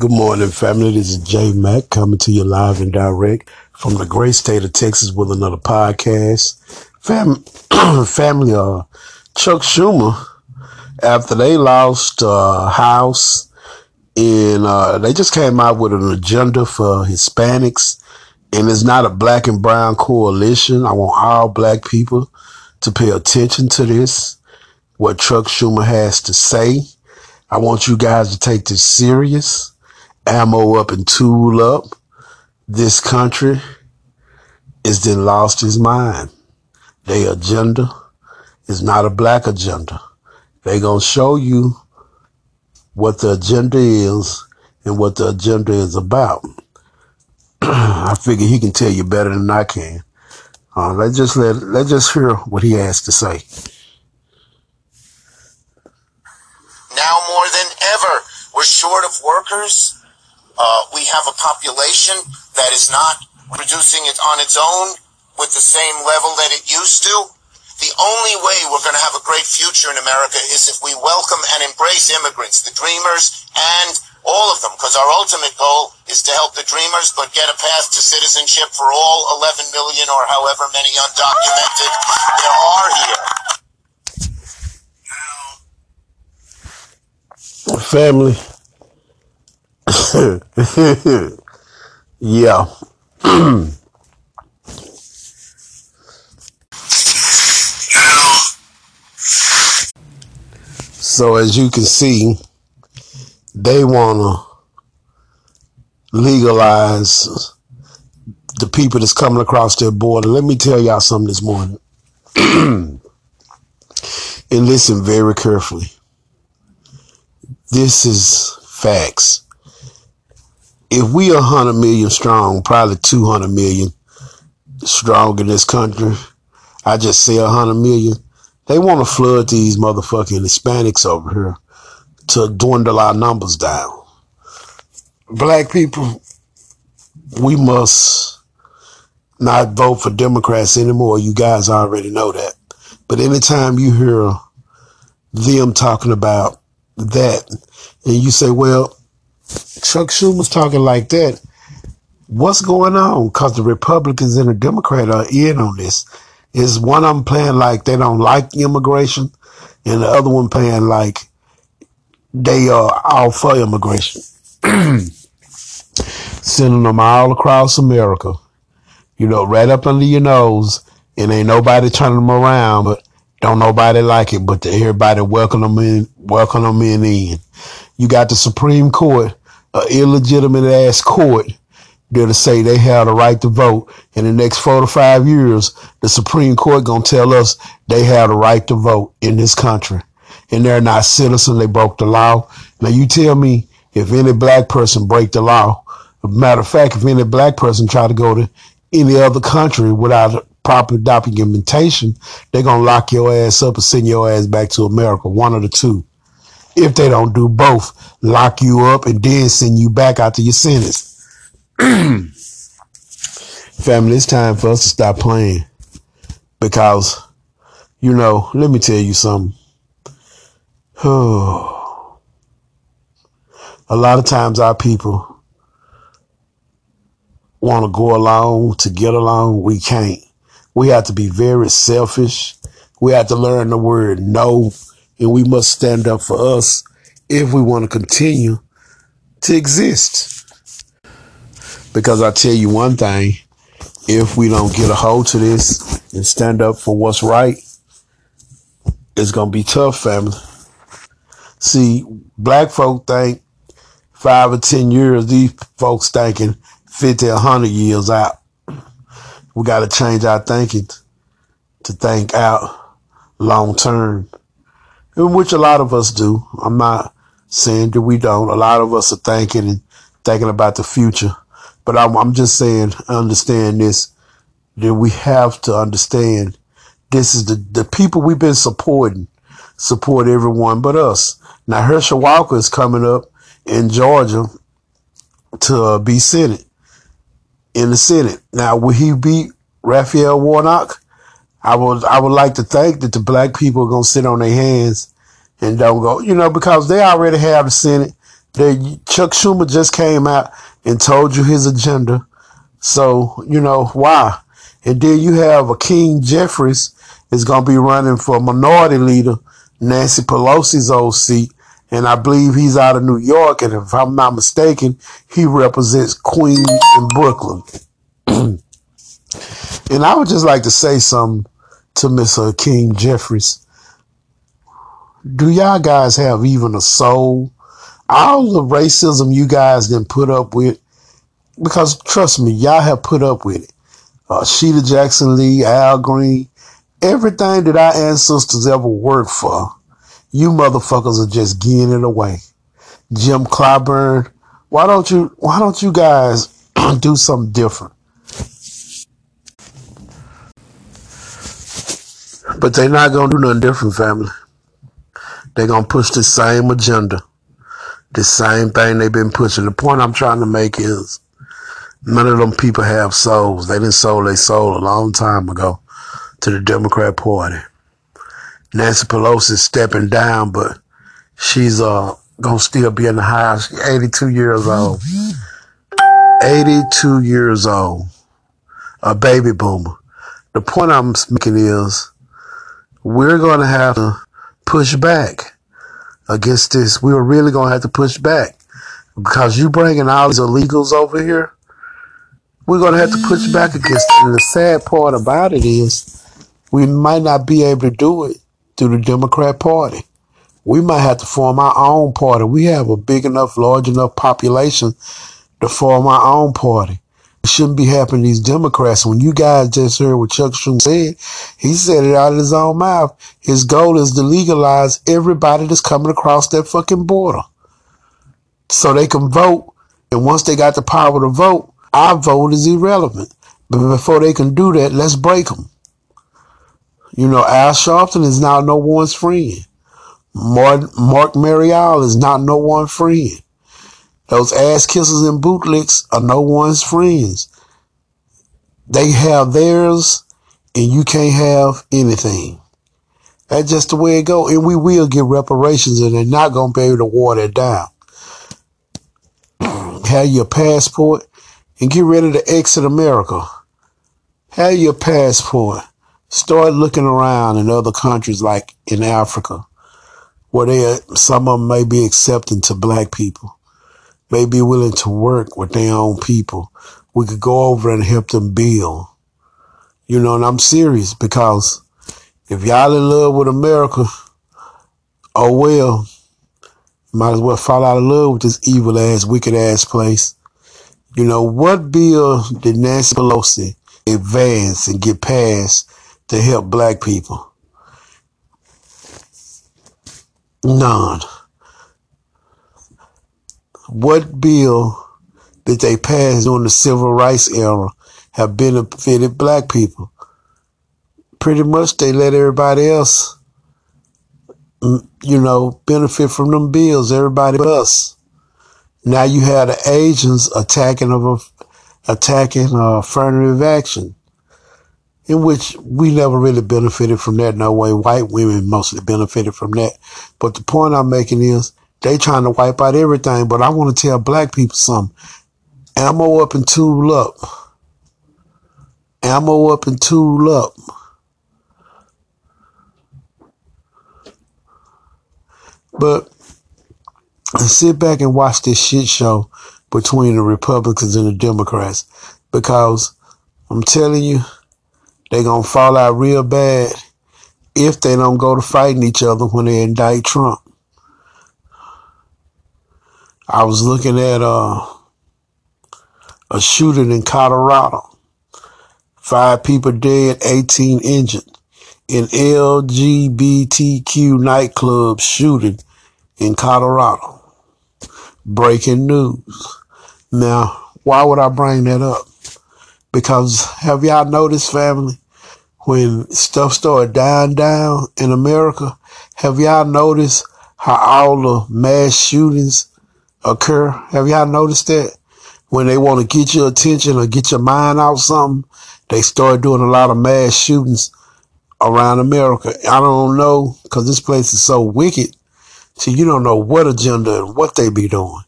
Good morning, family. This is Jay Mack coming to you live and direct from the great state of Texas with another podcast. Fam- family, uh, Chuck Schumer, after they lost uh, House, and uh, they just came out with an agenda for Hispanics, and it's not a black and brown coalition. I want all black people to pay attention to this, what Chuck Schumer has to say. I want you guys to take this serious ammo up and tool up. This country is then lost his mind. Their agenda is not a black agenda. They gonna show you what the agenda is and what the agenda is about. I figure he can tell you better than I can. Uh, let's just let let's just hear what he has to say. Now more than ever, we're short of workers. Uh, we have a population that is not producing it on its own with the same level that it used to. The only way we're going to have a great future in America is if we welcome and embrace immigrants, the dreamers, and all of them, because our ultimate goal is to help the dreamers, but get a path to citizenship for all 11 million or however many undocumented there are here. Family. yeah. so as you can see, they want to legalize the people that's coming across their border. Let me tell y'all something this morning. and listen very carefully. This is facts. If we a hundred million strong, probably two hundred million strong in this country, I just say a hundred million. They want to flood these motherfucking Hispanics over here to dwindle our numbers down. Black people, we must not vote for Democrats anymore. You guys already know that. But anytime you hear them talking about that, and you say, well, Chuck Schumer's talking like that. What's going on? Because the Republicans and the Democrats are in on this. Is one of them playing like they don't like immigration, and the other one playing like they are all for immigration, sending them all across America. You know, right up under your nose, and ain't nobody turning them around, but don't nobody like it, but everybody welcome them in, welcome them in. in. You got the Supreme Court, a illegitimate ass court, there to say they have the right to vote. In the next four to five years, the Supreme Court gonna tell us they have the right to vote in this country, and they're not citizens. They broke the law. Now you tell me if any black person break the law. Matter of fact, if any black person try to go to any other country without proper documentation, they're gonna lock your ass up and send your ass back to America. One of the two. If they don't do both, lock you up and then send you back out to your sentence. Family, it's time for us to stop playing. Because, you know, let me tell you something. Oh. A lot of times our people want to go along to get along. We can't. We have to be very selfish. We have to learn the word no, and we must stand up for us if we want to continue to exist. Because I tell you one thing, if we don't get a hold to this and stand up for what's right, it's going to be tough, family. See, black folk think five or 10 years, these folks thinking 50 or 100 years out. We got to change our thinking to think out long term, which a lot of us do. I'm not saying that we don't. A lot of us are thinking and thinking about the future. But I'm, I'm just saying, understand this, that we have to understand this is the, the people we've been supporting, support everyone but us. Now, Herschel Walker is coming up in Georgia to uh, be Senate, in the Senate. Now, will he beat Raphael Warnock? I would, I would like to think that the black people are going to sit on their hands and don't go, you know, because they already have the Senate. That Chuck Schumer just came out and told you his agenda. So, you know, why? And then you have Hakeem Jeffries is going to be running for minority leader, Nancy Pelosi's old seat. And I believe he's out of New York. And if I'm not mistaken, he represents Queens and Brooklyn. and I would just like to say something to Mr. Hakeem Jeffries. Do y'all guys have even a soul? All the racism you guys didn't put up with, because trust me, y'all have put up with it. Uh, Sheila Jackson Lee, Al Green, everything that our ancestors ever worked for, you motherfuckers are just giving it away. Jim Clyburn, why don't you, why don't you guys do something different? But they're not gonna do nothing different, family. They're gonna push the same agenda, the same thing they've been pushing. The point I'm trying to make is none of them people have souls. They didn't sold their soul a long time ago to the Democrat Party. Nancy Pelosi is stepping down, but she's uh gonna still be in the House. She's 82 years old. 82 years old. A baby boomer. The point I'm making is we're gonna have to push back against this. We're really gonna have to push back because you bringing all these illegals over here. We're gonna have to push back against it. And the sad part about it is we might not be able to do it through the Democrat Party. We might have to form our own party. We have a big enough, large enough population to form our own party. It shouldn't be happening to these Democrats. When you guys just heard what Chuck Schumer said, he said it out of his own mouth. His goal is to legalize everybody that's coming across that fucking border. So they can vote. And once they got the power to vote, our vote is irrelevant. But before they can do that, let's break them. You know, Al Sharpton is now no one's friend. Mark, Marc Morial is not no one's friend. Those ass kissers and bootlicks are no one's friends. They have theirs and you can't have anything. That's just the way it go. And we will get reparations and they're not going to be able to water it down. have your passport and get ready to exit America. Have your passport. Start looking around in other countries like in Africa where they some of them may be accepting to black people, may be willing to work with their own people. We could go over and help them build. You know, and I'm serious because if y'all in love with America, oh well, might as well fall out of love with this evil ass, wicked ass place. You know, what bill did Nancy Pelosi advance and get passed to help black people? None. What bill that they passed during the civil rights era have benefited black people? Pretty much they let everybody else, mm, you know, benefit from them bills, everybody but us. Now you have the Asians attacking of a, attacking uh, affirmative action, in which we never really benefited from that. No way, white women mostly benefited from that. But the point I'm making is they trying to wipe out everything. But I want to tell black people something: ammo up and tool up, ammo up and tool up. But sit back and watch this shit show between the Republicans and the Democrats because I'm telling you, they're going to fall out real bad if they don't go to fighting each other when they indict Trump. I was looking at uh, a shooting in Colorado. Five people dead, 18 injured in LGBTQ nightclub shooting in Colorado breaking news. Now, why would I bring that up? Because have y'all noticed, family, when stuff started dying down in America, have y'all noticed how all the mass shootings occur? Have y'all noticed that? When they want to get your attention or get your mind out something, they start doing a lot of mass shootings around America. I don't know because this place is so wicked See, you don't know what agenda and what they be doing,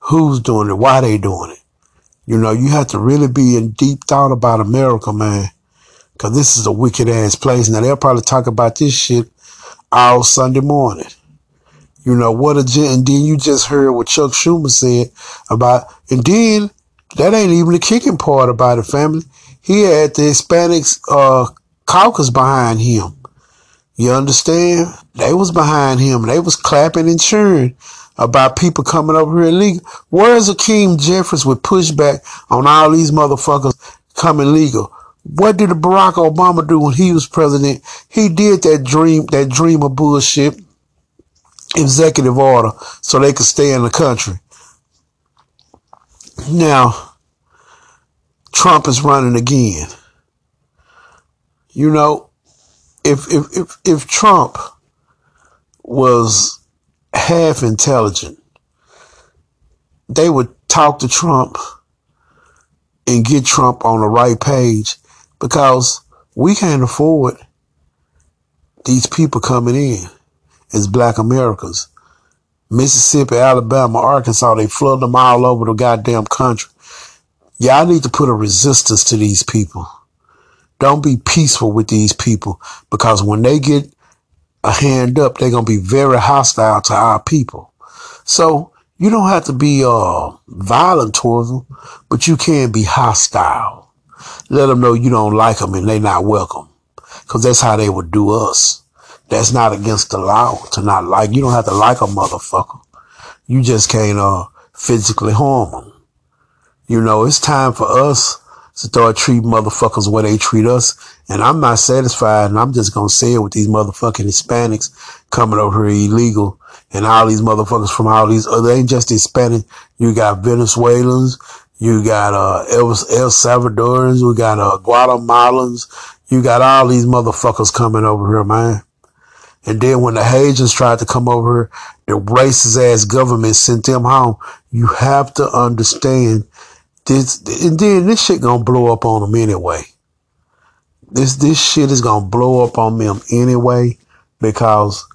who's doing it, why they doing it. You know, you have to really be in deep thought about America, man. Cause this is a wicked ass place. Now they'll probably talk about this shit all Sunday morning. You know, what agenda, and then you just heard what Chuck Schumer said about, and then that ain't even the kicking part about the family. He had the Hispanics, uh, caucus behind him. You understand? They was behind him. They was clapping and cheering about people coming over here illegal. Where's Hakeem Jeffries with pushback on all these motherfuckers coming legal? What did Barack Obama do when he was president? He did that dream, that dream of bullshit executive order so they could stay in the country. Now, Trump is running again. You know, if if if, if Trump was half intelligent, they would talk to Trump and get Trump on the right page because we can't afford these people coming in as black Americans. Mississippi, Alabama, Arkansas, they flood them all over the goddamn country. Y'all need to put a resistance to these people. Don't be peaceful with these people because when they get a hand up, they're going to be very hostile to our people. So you don't have to be uh, violent towards them, but you can be hostile. Let them know you don't like them and they not welcome because that's how they would do us. That's not against the law to not like. You don't have to like a motherfucker. You just can't uh, physically harm them. You know, it's time for us to start treating motherfuckers where they treat us. And I'm not satisfied. And I'm just going to say it with these motherfucking Hispanics coming over here illegal and all these motherfuckers from all these other, ain't just Hispanic. You got Venezuelans. You got, uh, El, El Salvadorans. We got, uh, Guatemalans. You got all these motherfuckers coming over here, man. And then when the Haitians tried to come over the racist ass government sent them home. You have to understand this, and then this shit gonna blow up on them anyway. This, this shit is gonna blow up on them anyway because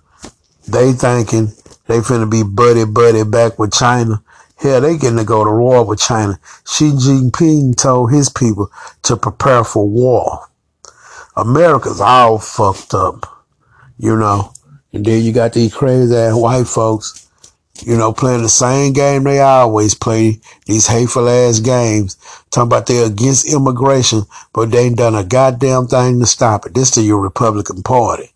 they thinking they finna be buddy buddy back with China. Hell, they getting to go to war with China. Xi Jinping told his people to prepare for war. America's all fucked up you know. And then you got these crazy ass white folks, you know, playing the same game they always play, these hateful ass games, talking about they're against immigration, but they ain't done a goddamn thing to stop it. This to your Republican Party.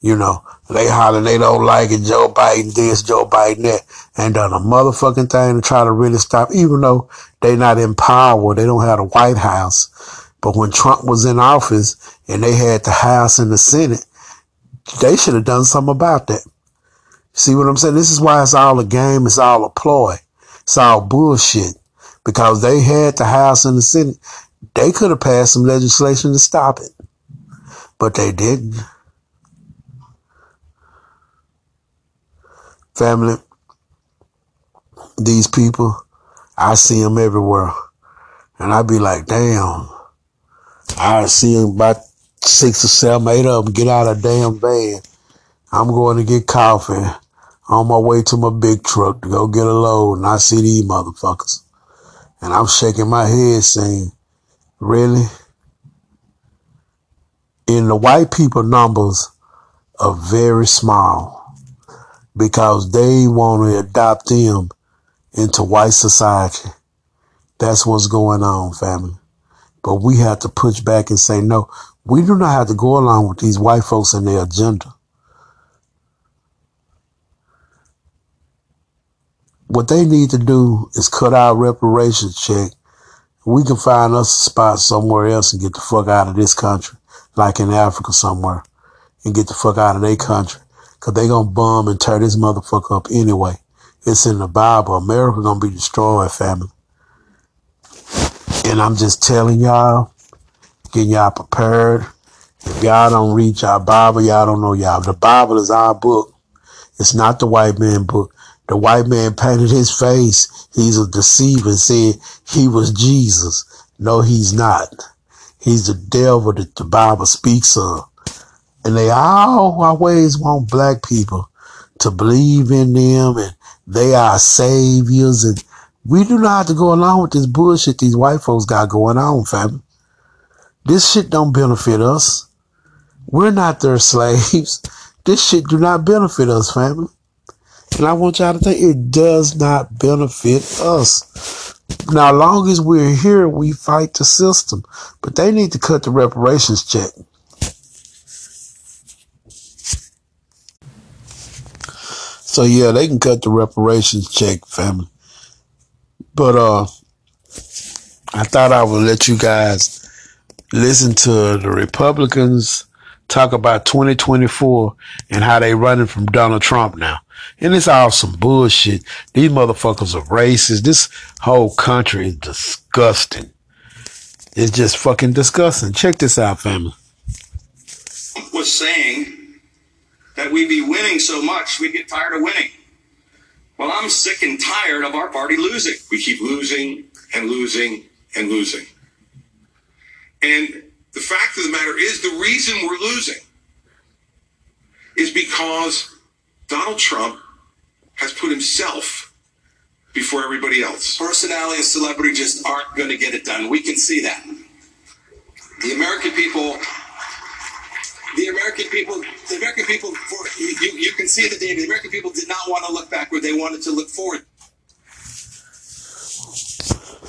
You know, they hollering they don't like it, Joe Biden this, Joe Biden that, and done a motherfucking thing to try to really stop, even though they not in power, they don't have the White House. But when Trump was in office and they had the House and the Senate, they should have done something about that. See what I'm saying? This is why it's all a game. It's all a ploy. It's all bullshit because they had the House and the Senate. They could have passed some legislation to stop it, but they didn't. Family, these people, I see them everywhere. And I'd be like, damn. I see them about six or seven, eight of them get out of damn van. I'm going to get coffee on my way to my big truck to go get a load, and I see these motherfuckers. And I'm shaking my head saying, really? And the white people numbers are very small because they want to adopt them into white society. That's what's going on, family. But we have to push back and say, no, we do not have to go along with these white folks and their agenda. What they need to do is cut our reparations check. We can find us a spot somewhere else and get the fuck out of this country, like in Africa somewhere, and get the fuck out of their country. Cause they gonna bomb and tear this motherfucker up anyway. It's in the Bible. America gonna be destroyed, family. And I'm just telling y'all, getting y'all prepared. If y'all don't read y'all Bible, y'all don't know y'all. The Bible is our book. It's not the white man book. The white man painted his face. He's a deceiver and said he was Jesus. No, he's not. He's the devil that the Bible speaks of. And they all always want black people to believe in them and they are saviors and we do not have to go along with this bullshit these white folks got going on, family. This shit don't benefit us. We're not their slaves. This shit do not benefit us, family. And I want y'all to think it does not benefit us. Now, long as we're here, we fight the system. But they need to cut the reparations check. So yeah, they can cut the reparations check, family. But uh I thought I would let you guys listen to the Republicans talk about 2024 and how they running from Donald Trump now. And it's all some bullshit. These motherfuckers are racist. This whole country is disgusting. It's just fucking disgusting. Check this out, family. Was saying that we'd be winning so much we'd get tired of winning. Well, I'm sick and tired of our party losing. We keep losing and losing and losing. And the fact of the matter is, the reason we're losing is because Donald Trump has put himself before everybody else. Personality and celebrity just aren't going to get it done. We can see that. The American people, the American people, the American people, for, you, you can see the data. The American people did not want to look backward. They wanted to look forward.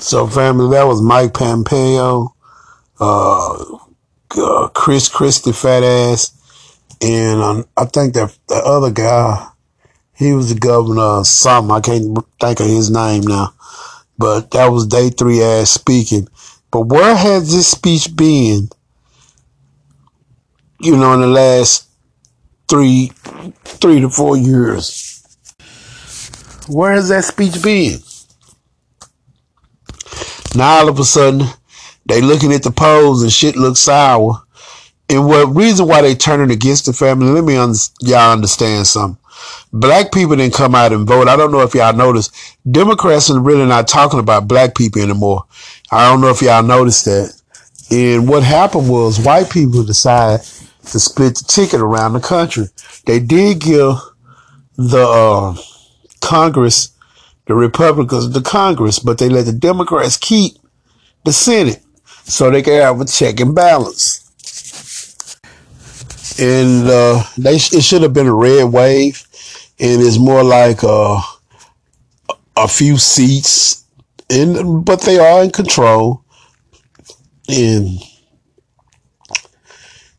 So, family, that was Mike Pompeo, uh, uh, Chris Christie, fat ass, and um, I think that the other guy, he was the governor of something. I can't think of his name now, but that was day three ass speaking. But where has this speech been? You know, in the last three, three to four years. Where has that speech been? Now all of a sudden, they looking at the polls and shit looks sour. And what reason why they turning against the family? Let me un- y'all understand something. Black people didn't come out and vote. I don't know if y'all noticed. Democrats are really not talking about black people anymore. I don't know if y'all noticed that. And what happened was white people decided to split the ticket around the country. They did give the uh, Congress, the Republicans, the Congress, but they let the Democrats keep the Senate so they can have a check and balance. And uh, they it should have been a red wave, and it's more like uh, a few seats, and but they are in control. And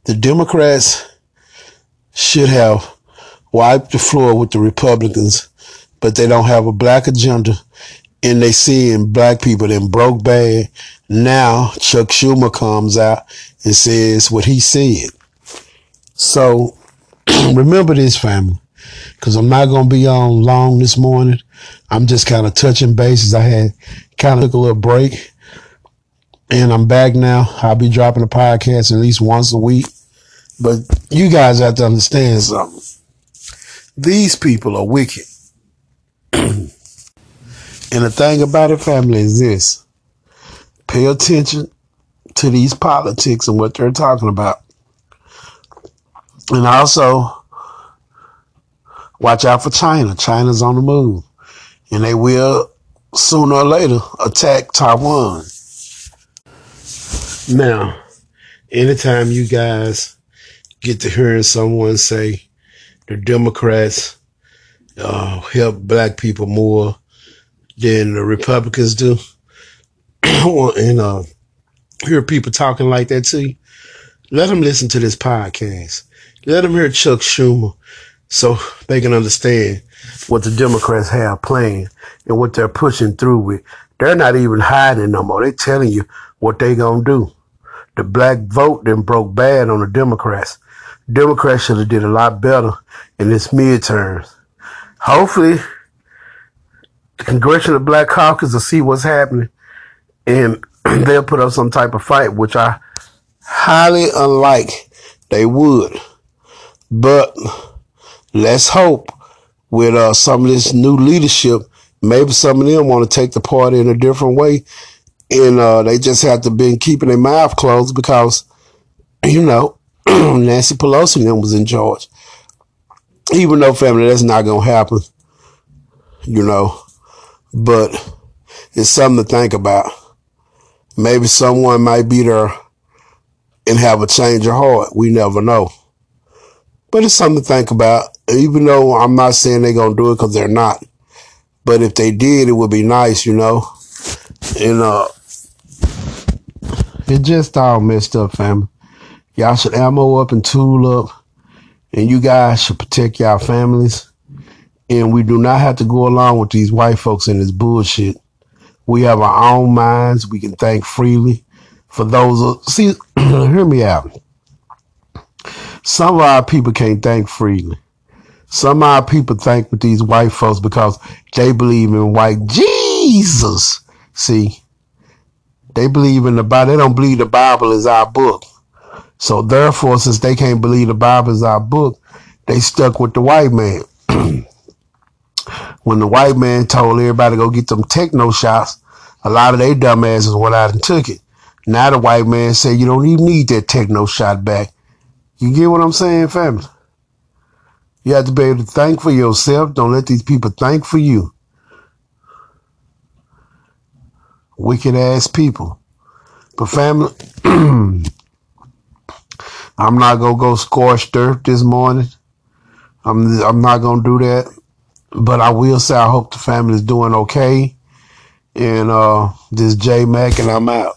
the Democrats should have wiped the floor with the Republicans, but they don't have a black agenda, and they seeing black people that broke bad. Now Chuck Schumer comes out and says what he said. So remember this, family, because I'm not going to be on long this morning. I'm just kind of touching bases. I had kind of took a little break, and I'm back now. I'll be dropping a podcast at least once a week. But you guys have to understand something. These people are wicked. and the thing about it, family, is this. Pay attention to these politics and what they're talking about. And also, watch out for China. China's on the move. And they will, sooner or later, attack Taiwan. Now, anytime you guys get to hearing someone say the Democrats uh, help black people more than the Republicans do, and uh, hear people talking like that to you, let them listen to this podcast. Let them hear Chuck Schumer so they can understand what the Democrats have planned and what they're pushing through with. They're not even hiding no more. They're telling you what they gonna do. The black vote then broke bad on the Democrats. Democrats should have did a lot better in this midterms. Hopefully, the Congressional Black Caucus will see what's happening and they'll put up some type of fight, which I highly unlike they would. But let's hope with uh, some of this new leadership, maybe some of them want to take the party in a different way. And uh, they just have to been keeping their mouth closed because, you know, Nancy Pelosi them was in charge. Even though family, that's not gonna happen, you know. But it's something to think about. Maybe someone might be there and have a change of heart. We never know. But it's something to think about. Even though I'm not saying they're gonna do it because they're not. But if they did, it would be nice, you know. And uh it just all messed up, family. Y'all should ammo up and tool up. And you guys should protect y'all families. And we do not have to go along with these white folks and this bullshit. We have our own minds. We can think freely. For those, see, hear me out. Some of our people can't think freely. Some of our people think with these white folks because they believe in white Jesus. See, they believe in the Bible. They don't believe the Bible is our book. So therefore, since they can't believe the Bible is our book, they stuck with the white man. when the white man told everybody to go get them techno shots, a lot of they dumbasses went out and took it. Now the white man said you don't even need that techno shot back. You get what I'm saying, family? You have to be able to think for yourself. Don't let these people think for you. Wicked ass people. But family, I'm not gonna go scorched earth this morning. I'm I'm not gonna do that. But I will say I hope the family is doing okay. And uh this J Mac and I'm out.